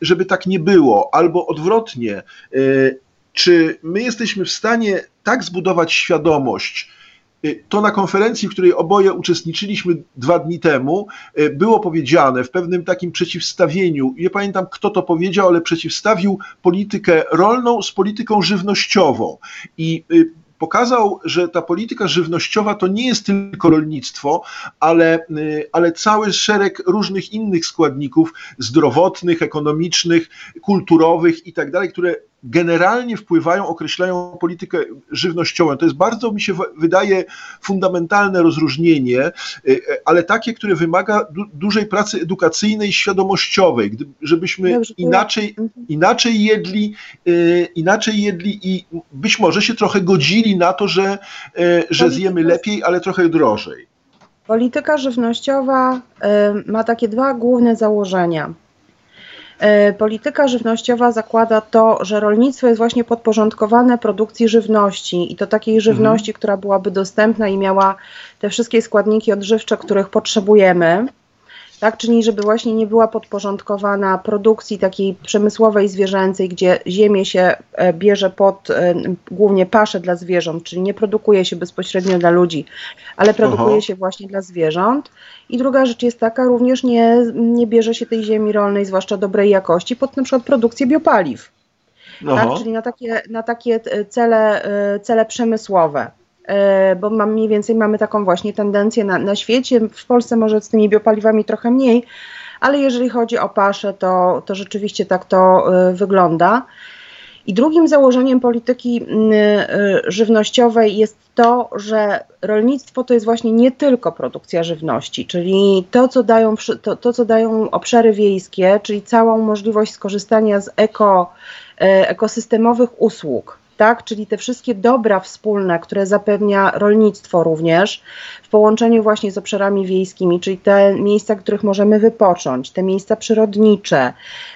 żeby tak nie było, albo odwrotnie, y, czy my jesteśmy w stanie tak zbudować świadomość, y, to na konferencji, w której oboje uczestniczyliśmy dwa dni temu, było powiedziane w pewnym takim przeciwstawieniu, nie pamiętam kto to powiedział, ale przeciwstawił politykę rolną z polityką żywnościową. I pokazał, że ta polityka żywnościowa to nie jest tylko rolnictwo, ale, y, ale cały szereg różnych innych składników zdrowotnych, ekonomicznych, kulturowych i tak dalej, które generalnie wpływają, określają politykę żywnościową. To jest bardzo, mi się wydaje, fundamentalne rozróżnienie, ale takie, które wymaga du dużej pracy edukacyjnej, świadomościowej, żebyśmy Dobrze, inaczej, mhm. inaczej jedli, inaczej jedli i być może się trochę godzili na to, że, że zjemy lepiej, ale trochę drożej. Polityka żywnościowa ma takie dwa główne założenia. E, polityka żywnościowa zakłada to, że rolnictwo jest właśnie podporządkowane produkcji żywności i to takiej żywności, mhm. która byłaby dostępna i miała te wszystkie składniki odżywcze, których potrzebujemy tak? Czyli żeby właśnie nie była podporządkowana produkcji takiej przemysłowej, zwierzęcej, gdzie ziemię się e, bierze pod e, głównie paszę dla zwierząt, czyli nie produkuje się bezpośrednio dla ludzi, ale produkuje Aha. się właśnie dla zwierząt. I druga rzecz jest taka, również nie, nie bierze się tej ziemi rolnej, zwłaszcza dobrej jakości, pod na przykład produkcję biopaliw. Tak? Czyli na takie, na takie e, cele, cele przemysłowe. E, bo mam, mniej więcej mamy taką właśnie tendencję na, na świecie. W Polsce może z tymi biopaliwami trochę mniej, ale jeżeli chodzi o paszę, to, to rzeczywiście tak to e, wygląda. I drugim założeniem polityki e, żywnościowej jest to, że rolnictwo to jest właśnie nie tylko produkcja żywności, czyli to, co dają, to, to, co dają obszary wiejskie, czyli całą możliwość skorzystania z eko, ekosystemowych usług tak? Czyli te wszystkie dobra wspólne, które zapewnia rolnictwo również, w połączeniu właśnie z obszarami wiejskimi, czyli te miejsca, w których możemy wypocząć, te miejsca przyrodnicze,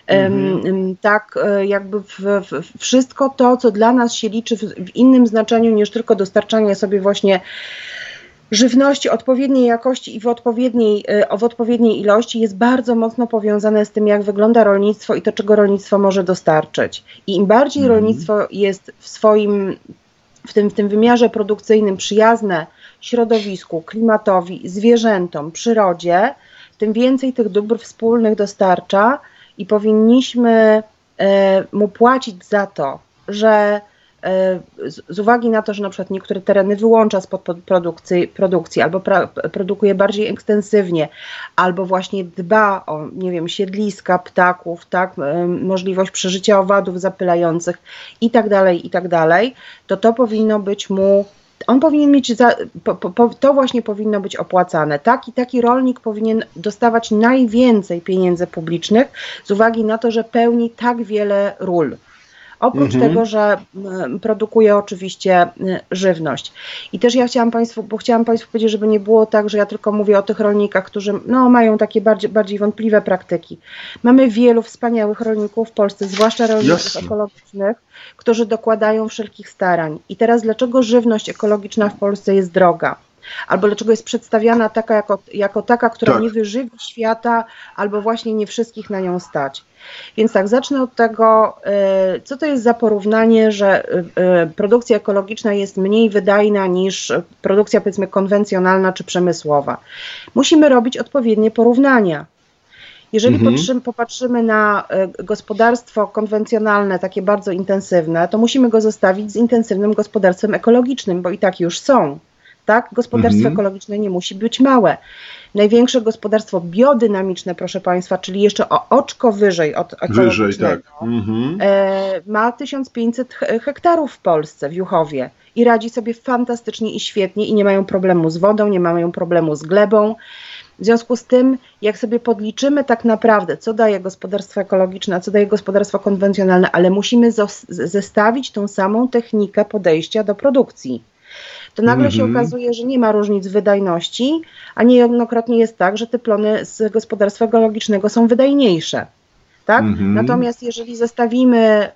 mhm. tak e, jakby w, w, wszystko to, co dla nas się liczy w, w innym znaczeniu niż tylko dostarczanie sobie właśnie żywności odpowiedniej jakości i w odpowiedniej, e, w odpowiedniej ilości jest bardzo mocno powiązane z tym, jak wygląda rolnictwo i to, czego rolnictwo może dostarczyć. I im bardziej mm. rolnictwo jest w swoim, w tym, w tym wymiarze produkcyjnym przyjazne środowisku, klimatowi, zwierzętom, przyrodzie, tym więcej tych dóbr wspólnych dostarcza i powinniśmy e, mu płacić za to, że z uwagi na to, że na przykład niektóre tereny wyłącza spod produkcji, produkcji albo pra, produkuje bardziej ekstensywnie, albo właśnie dba o, nie wiem, siedliska ptaków, tak, e, możliwość przeżycia owadów zapylających i tak dalej, i tak dalej, to to powinno być mu on powinien mieć, za, po, po, to właśnie powinno być opłacane. Taki, taki rolnik powinien dostawać najwięcej pieniędzy publicznych z uwagi na to, że pełni tak wiele ról. Oprócz mhm. tego, że produkuje oczywiście y, żywność. I też ja chciałam Państwu, bo chciałam Państwu powiedzieć, żeby nie było tak, że ja tylko mówię o tych rolnikach, którzy no, mają takie bardziej, bardziej wątpliwe praktyki. Mamy wielu wspaniałych rolników w Polsce, zwłaszcza rolników Jasne. ekologicznych, którzy dokładają wszelkich starań. I teraz dlaczego żywność ekologiczna w Polsce jest droga? Albo dlaczego jest przedstawiana taka jako, jako taka, która tak. nie wyżywi świata, albo właśnie nie wszystkich na nią stać. Więc tak, zacznę od tego, y, co to jest za porównanie, że y, produkcja ekologiczna jest mniej wydajna niż produkcja powiedzmy konwencjonalna czy przemysłowa. Musimy robić odpowiednie porównania. Jeżeli mhm. popatrzymy na gospodarstwo konwencjonalne, takie bardzo intensywne, to musimy go zostawić z intensywnym gospodarstwem ekologicznym, bo i tak już są. Tak? Gospodarstwo mhm. ekologiczne nie musi być małe. Największe gospodarstwo biodynamiczne, proszę Państwa, czyli jeszcze o oczko wyżej od ekologicznego, wyżej, tak. Mhm. E, ma 1500 hektarów w Polsce, w Juchowie i radzi sobie fantastycznie i świetnie i nie mają problemu z wodą, nie mają problemu z glebą. W związku z tym, jak sobie podliczymy tak naprawdę, co daje gospodarstwo ekologiczne, a co daje gospodarstwo konwencjonalne, ale musimy zestawić tą samą technikę podejścia do produkcji to nagle mm -hmm. się mhm. okazuje, że nie ma różnic wydajności, a niejednokrotnie jest tak, że te plony z gospodarstwa ekologicznego są wydajniejsze. Tak? Mm -hmm. Natomiast jeżeli zestawimy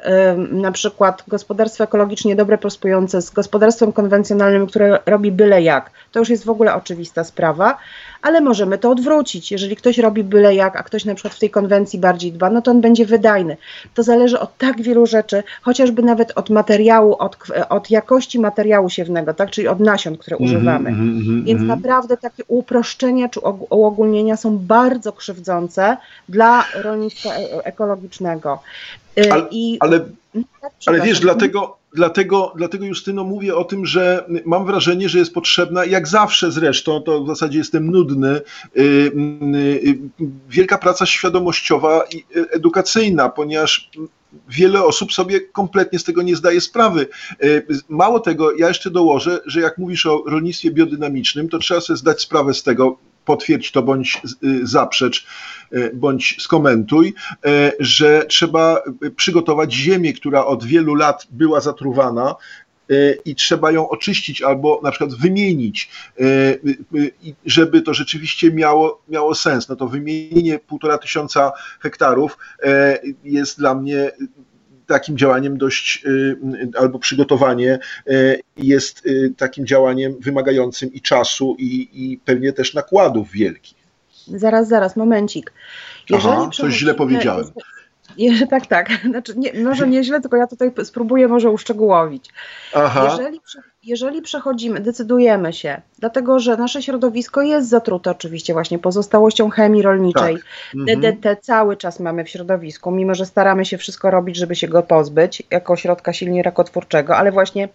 y, na przykład gospodarstwo ekologicznie dobre prosperujące z gospodarstwem konwencjonalnym, które robi byle jak, to już jest w ogóle oczywista sprawa, ale możemy to odwrócić. Jeżeli ktoś robi byle jak, a ktoś na przykład w tej konwencji bardziej dba, no to on będzie wydajny. To zależy od tak wielu rzeczy, chociażby nawet od materiału, od, od jakości materiału siewnego, tak, czyli od nasion, które -hmm, używamy. Mm -hmm, Więc naprawdę takie uproszczenia czy uogólnienia są bardzo krzywdzące dla rolnictwa e, ekologicznego. Y, ale, I, ale, tak, ale wiesz, dlatego dlatego, dlatego Justyno mówię o tym, że mam wrażenie, że jest potrzebna, jak zawsze zresztą, to w zasadzie jestem nudny, y, y, wielka praca świadomościowa i edukacyjna, ponieważ wiele osób sobie kompletnie z tego nie zdaje sprawy. Mało tego, ja jeszcze dołożę, że jak mówisz o rolnictwie biodynamicznym, to trzeba sobie zdać sprawę z tego, potwierdź to bądź zaprzecz, bądź skomentuj, że trzeba przygotować ziemię, która od wielu lat była zatruwana, i trzeba ją oczyścić albo na przykład wymienić, żeby to rzeczywiście miało, miało sens. No to wymienienie półtora tysiąca hektarów jest dla mnie takim działaniem dość, albo przygotowanie jest takim działaniem wymagającym i czasu, i, i pewnie też nakładów wielkich. Zaraz, zaraz, momencik. Jeżeli Aha, coś źle powiedziałem. tak, tak. Znaczy, nie, może nieźle, tylko ja tutaj spróbuję może uszczegółowić. Aha. Jeżeli, jeżeli przechodzimy, decydujemy się, dlatego że nasze środowisko jest zatrute oczywiście właśnie pozostałością chemii rolniczej. Tak. Mhm. DDT cały czas mamy w środowisku, mimo że staramy się wszystko robić, żeby się go pozbyć, jako środka silnie rakotwórczego, ale właśnie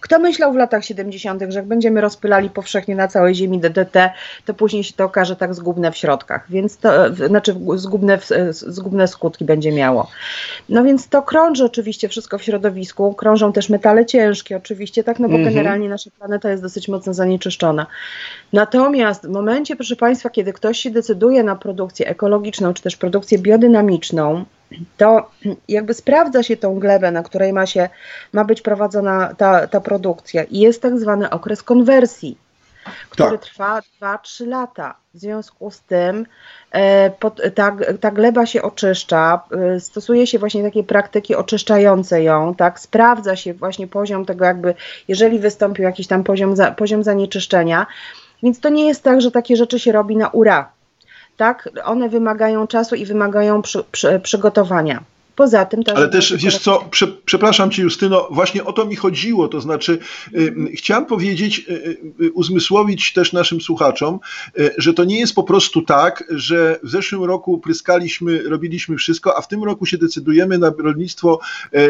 kto myślał w latach 70., że jak będziemy rozpylali powszechnie na całej ziemi DDT, to później się to okaże tak zgubne w środkach, więc to, znaczy zgubne, zgubne skutki będzie miało. No więc to krąży oczywiście wszystko w środowisku, krążą też metale ciężkie oczywiście, tak, no bo mhm. generalnie nasza planeta jest dosyć mocno zanieczyszczona. Natomiast w momencie, proszę Państwa, kiedy ktoś się decyduje na produkcję ekologiczną, czy też produkcję biodynamiczną, to jakby sprawdza się tą glebę, na której ma, się, ma być prowadzona ta, ta produkcja i jest tak zwany okres konwersji, który tak. trwa 2-3 lata. W związku z tym e, pod, ta, ta gleba się oczyszcza, e, stosuje się właśnie takie praktyki oczyszczające ją, tak, sprawdza się właśnie poziom tego jakby, jeżeli wystąpił jakiś tam poziom, za, poziom zanieczyszczenia, więc to nie jest tak, że takie rzeczy się robi na ura tak, one wymagają czasu i wymagają przy, przy, przygotowania. Poza tym też. Ale też wiesz co, prze, przepraszam cię, Justyno, właśnie o to mi chodziło. To znaczy, y, chciałem powiedzieć, y, y, uzmysłowić też naszym słuchaczom, y, że to nie jest po prostu tak, że w zeszłym roku pryskaliśmy, robiliśmy wszystko, a w tym roku się decydujemy na rolnictwo,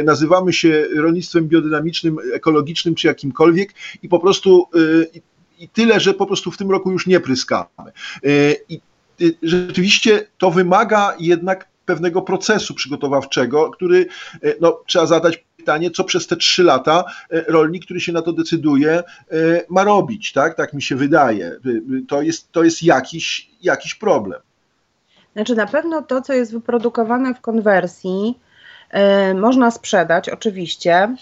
nazywamy się rolnictwem biodynamicznym, ekologicznym czy jakimkolwiek i po prostu. I tyle, że po prostu w tym roku już nie pryskamy. I rzeczywiście to wymaga jednak pewnego procesu przygotowawczego, który y, no, trzeba zadać pytanie, co przez te trzy lata y, rolnik, który się na to decyduje, ma robić, tak? Tak mi się wydaje. To jest, to jest jakiś, jakiś problem. Znaczy na pewno to, co jest wyprodukowane w konwersji, można sprzedać, oczywiście.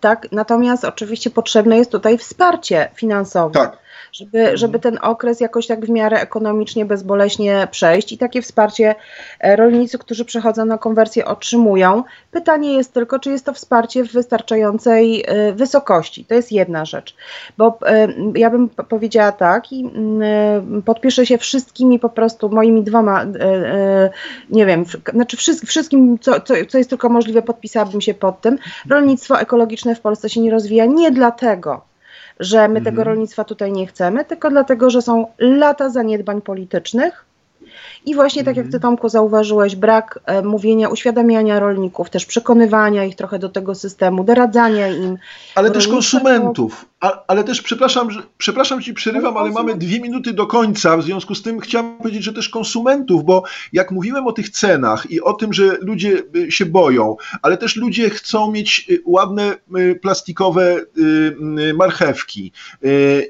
tak, natomiast oczywiście potrzebne jest tutaj wsparcie finansowe. Tak żeby, mhm. żeby ten okres jakoś tak w miarę ekonomicznie, bezboleśnie przejść i takie wsparcie e, rolnicy, którzy przechodzą na konwersję otrzymują. Pytanie jest tylko, czy jest to wsparcie w wystarczającej e, wysokości. To jest jedna rzecz, bo e, ja bym powiedziała tak i mm, podpiszę się wszystkimi po prostu moimi dwoma, nie wiem, znaczy wszystkim, co, co, co jest tylko możliwe, podpisałabym się pod tym. Rolnictwo ekologiczne w Polsce się nie rozwija nie dlatego, że my mhm. tego rolnictwa tutaj nie chcemy, tylko dlatego, że są lata zaniedbań politycznych. I właśnie tak jak ty mhm. Tomku zauważyłeś, brak e, mówienia, uświadamiania rolników, też przekonywania ich trochę do tego systemu, doradzania im. Ale też konsumentów, ale też, przepraszam, że, przepraszam ci, przerywam, ale mamy dwie minuty do końca, w związku z tym chciałem powiedzieć, że też konsumentów, bo jak mówiłem o tych cenach i o tym, że ludzie y, się boją, ale też ludzie chcą mieć y, ładne y, plastikowe marchewki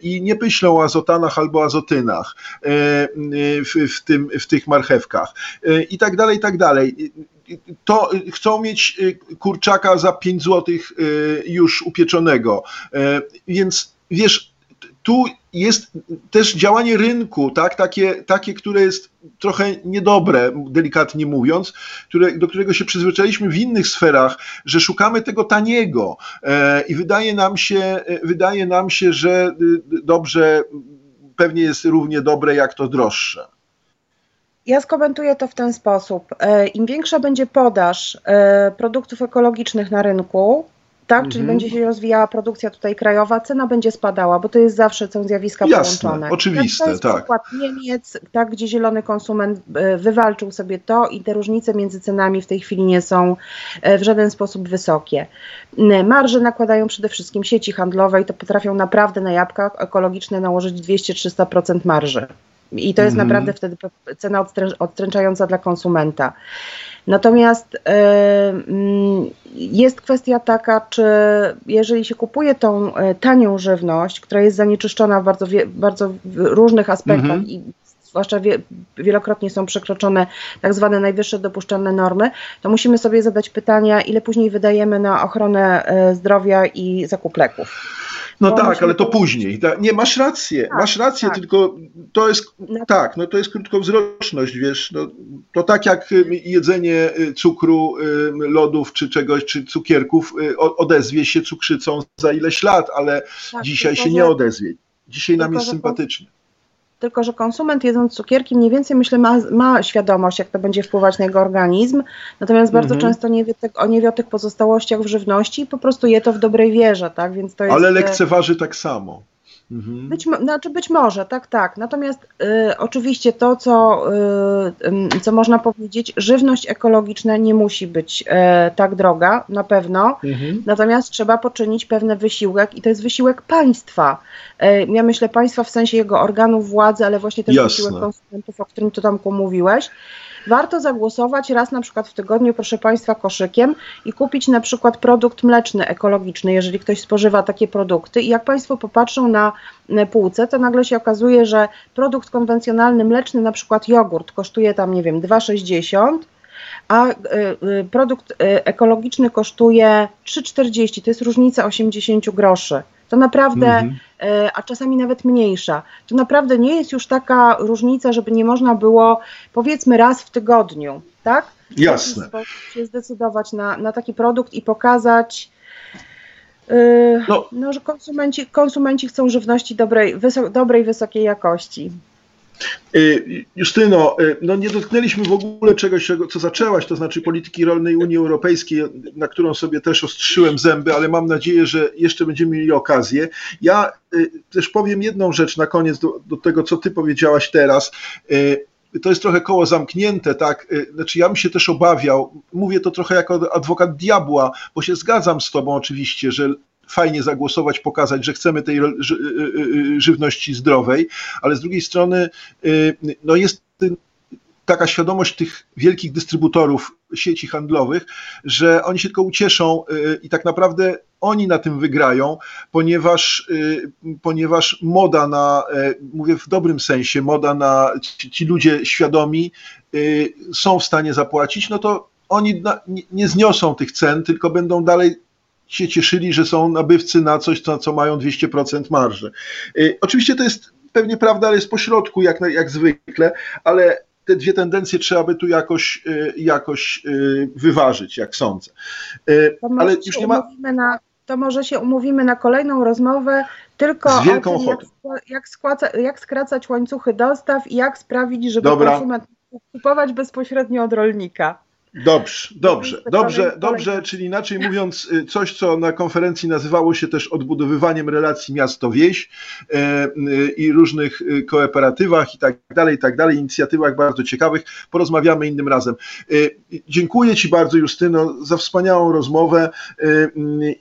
i nie myślą o azotanach albo azotynach w, w, tym, w tych marchewkach i tak dalej, i tak dalej to chcą mieć y, kurczaka za 5 zł y, już upieczonego. E, więc wiesz, tu jest też działanie rynku, tak, takie, takie, które jest trochę niedobre, delikatnie mówiąc, które, do którego się przyzwyczailiśmy w innych sferach, że szukamy tego taniego e, i wydaje nam się, e, wydaje nam się, że y, dobrze pewnie jest równie dobre jak to droższe. Ja skomentuję to w ten sposób. E, Im większa będzie podaż e, produktów ekologicznych na rynku, tak, mhm. czyli będzie się rozwijała produkcja tutaj krajowa, cena będzie spadała, bo to jest zawsze są zjawiska Jasne, połączone. Oczywiste, to jest tak. przykład Niemiec, tak, gdzie zielony konsument e, wywalczył sobie to i te różnice między cenami w tej chwili nie są w żaden sposób wysokie. Marże nakładają przede wszystkim sieci handlowe i to potrafią naprawdę na jabłka ekologiczne nałożyć 200-300% marży. I to jest mhm. naprawdę wtedy cena odstręczająca dla konsumenta. Natomiast mm, jest kwestia taka, czy jeżeli się kupuje tą e, tanią żywność, która jest zanieczyszczona w bardzo, bardzo różnych aspektach mhm. i zwłaszcza wie, wielokrotnie są przekroczone tak zwane najwyższe dopuszczalne normy, to musimy sobie zadać pytania, ile później wydajemy na ochronę e, zdrowia i zakup leków. No tak, ale to później. Nie, masz rację, tak, masz rację, tak. tylko to jest, no. tak, no to jest krótkowzroczność, wiesz, no, to tak jak y, jedzenie y, cukru, y, lodów czy czegoś, czy cukierków odezwie się cukrzycą za ileś lat, ale tak, dzisiaj się nie odezwie. Dzisiaj nam jest sympatycznie tylko że konsument jedząc cukierki mniej więcej myślę ma, ma świadomość, jak to będzie wpływać na jego organizm, natomiast bardzo mhm. często nie wie, te, nie wie o tych pozostałościach w żywności i po prostu je to w dobrej wierze, tak? Więc to jest, Ale e, lekceważy tak samo. Mhm. Być, znaczy być może, tak, tak. Natomiast y, oczywiście to, co, y, y, co można powiedzieć, żywność ekologiczna nie musi być y, tak droga, na pewno. Mhm. Natomiast trzeba poczynić pewny wysiłek i to jest wysiłek państwa. Y, ja myślę państwa w sensie jego organów władzy, ale właśnie też Jasne. wysiłek konsumentów, o którym tu Tomku mówiłeś warto zagłosować raz na przykład w tygodniu, proszę Państwa, koszykiem i kupić na przykład produkt mleczny, ekologiczny, jeżeli ktoś spożywa takie produkty. I jak Państwo popatrzą na półce, to nagle się okazuje, że produkt konwencjonalny mleczny, na przykład jogurt, kosztuje tam, nie wiem, 2,60 a y, y, produkt y, ekologiczny kosztuje 3,40. To jest różnica 80 groszy. To naprawdę, mhm. A czasami nawet mniejsza. To naprawdę nie jest już taka różnica, żeby nie można było powiedzmy raz w tygodniu, tak? Jasne. się zdecydować na, na taki produkt i pokazać, no. no. że konsumenci, konsumenci chcą żywności dobrej, wysok, dobrej, wysokiej jakości. Y, Justyno, y, no nie dotknęliśmy w ogóle czegoś, co zaczęłaś, to znaczy polityki rolnej Unii Europejskiej, na którą sobie też ostrzyłem zęby, ale mam nadzieję, że jeszcze będziemy mieli okazję. Ja y, też powiem jedną rzecz na koniec do, do tego, co ty powiedziałaś teraz to jest trochę koło zamknięte, tak? Znaczy, ja bym się też obawiał, mówię to trochę jako adwokat diabła, bo się zgadzam z Tobą oczywiście, że fajnie zagłosować, pokazać, że chcemy tej y, y, y, żywności zdrowej, ale z drugiej strony no jest taka świadomość tych wielkich dystrybutorów sieci handlowych, że oni się tylko ucieszą i tak naprawdę oni na tym wygrają, ponieważ, ponieważ moda na, mówię w dobrym sensie, moda na ci, ci ludzie świadomi są w stanie zapłacić, no to oni nie zniosą tych cen, tylko będą dalej się cieszyli, że są nabywcy na coś, co, co mają 200% marży. Y, oczywiście to jest pewnie prawda, ale jest pośrodku jak, jak zwykle, ale te dwie tendencje trzeba by tu jakoś, y, jakoś y, wyważyć, jak sądzę. ale już nie ma. Na, to może się umówimy na kolejną rozmowę tylko Z wielką o tym, jak, jak, skłaca, jak skracać łańcuchy dostaw i jak sprawić, żeby Dobra. konsument kupować bezpośrednio od rolnika. Dobrze, dobrze, dobrze, dobrze, czyli inaczej mówiąc, y, coś, co na konferencji nazywało się też odbudowywaniem relacji miasto-wieś e, y, i różnych y, kooperatywach i tak dalej, i tak dalej, inicjatywach bardzo ciekawych, porozmawiamy innym razem. Dziękuję Ci bardzo, Justyno, za wspaniałą rozmowę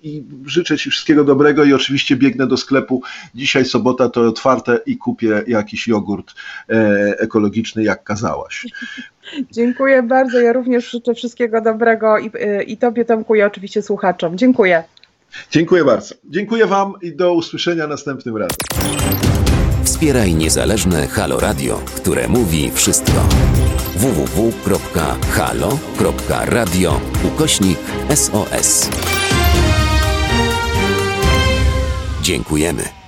i życzę Ci wszystkiego dobrego i oczywiście biegnę do sklepu. Dzisiaj sobota to otwarte i kupię jakiś jogurt e, ekologiczny, jak kazałaś. Dziękuję bardzo. Ja również życzę wszystkiego dobrego i, y, i Tobie, Tomku, i oczywiście słuchaczom. Dziękuję. Dziękuję bardzo. Dziękuję Wam i do usłyszenia następnym razem. Wspieraj niezależne Halo Radio, które mówi wszystko. www.halo.radio ukośnik SOS. Dziękujemy.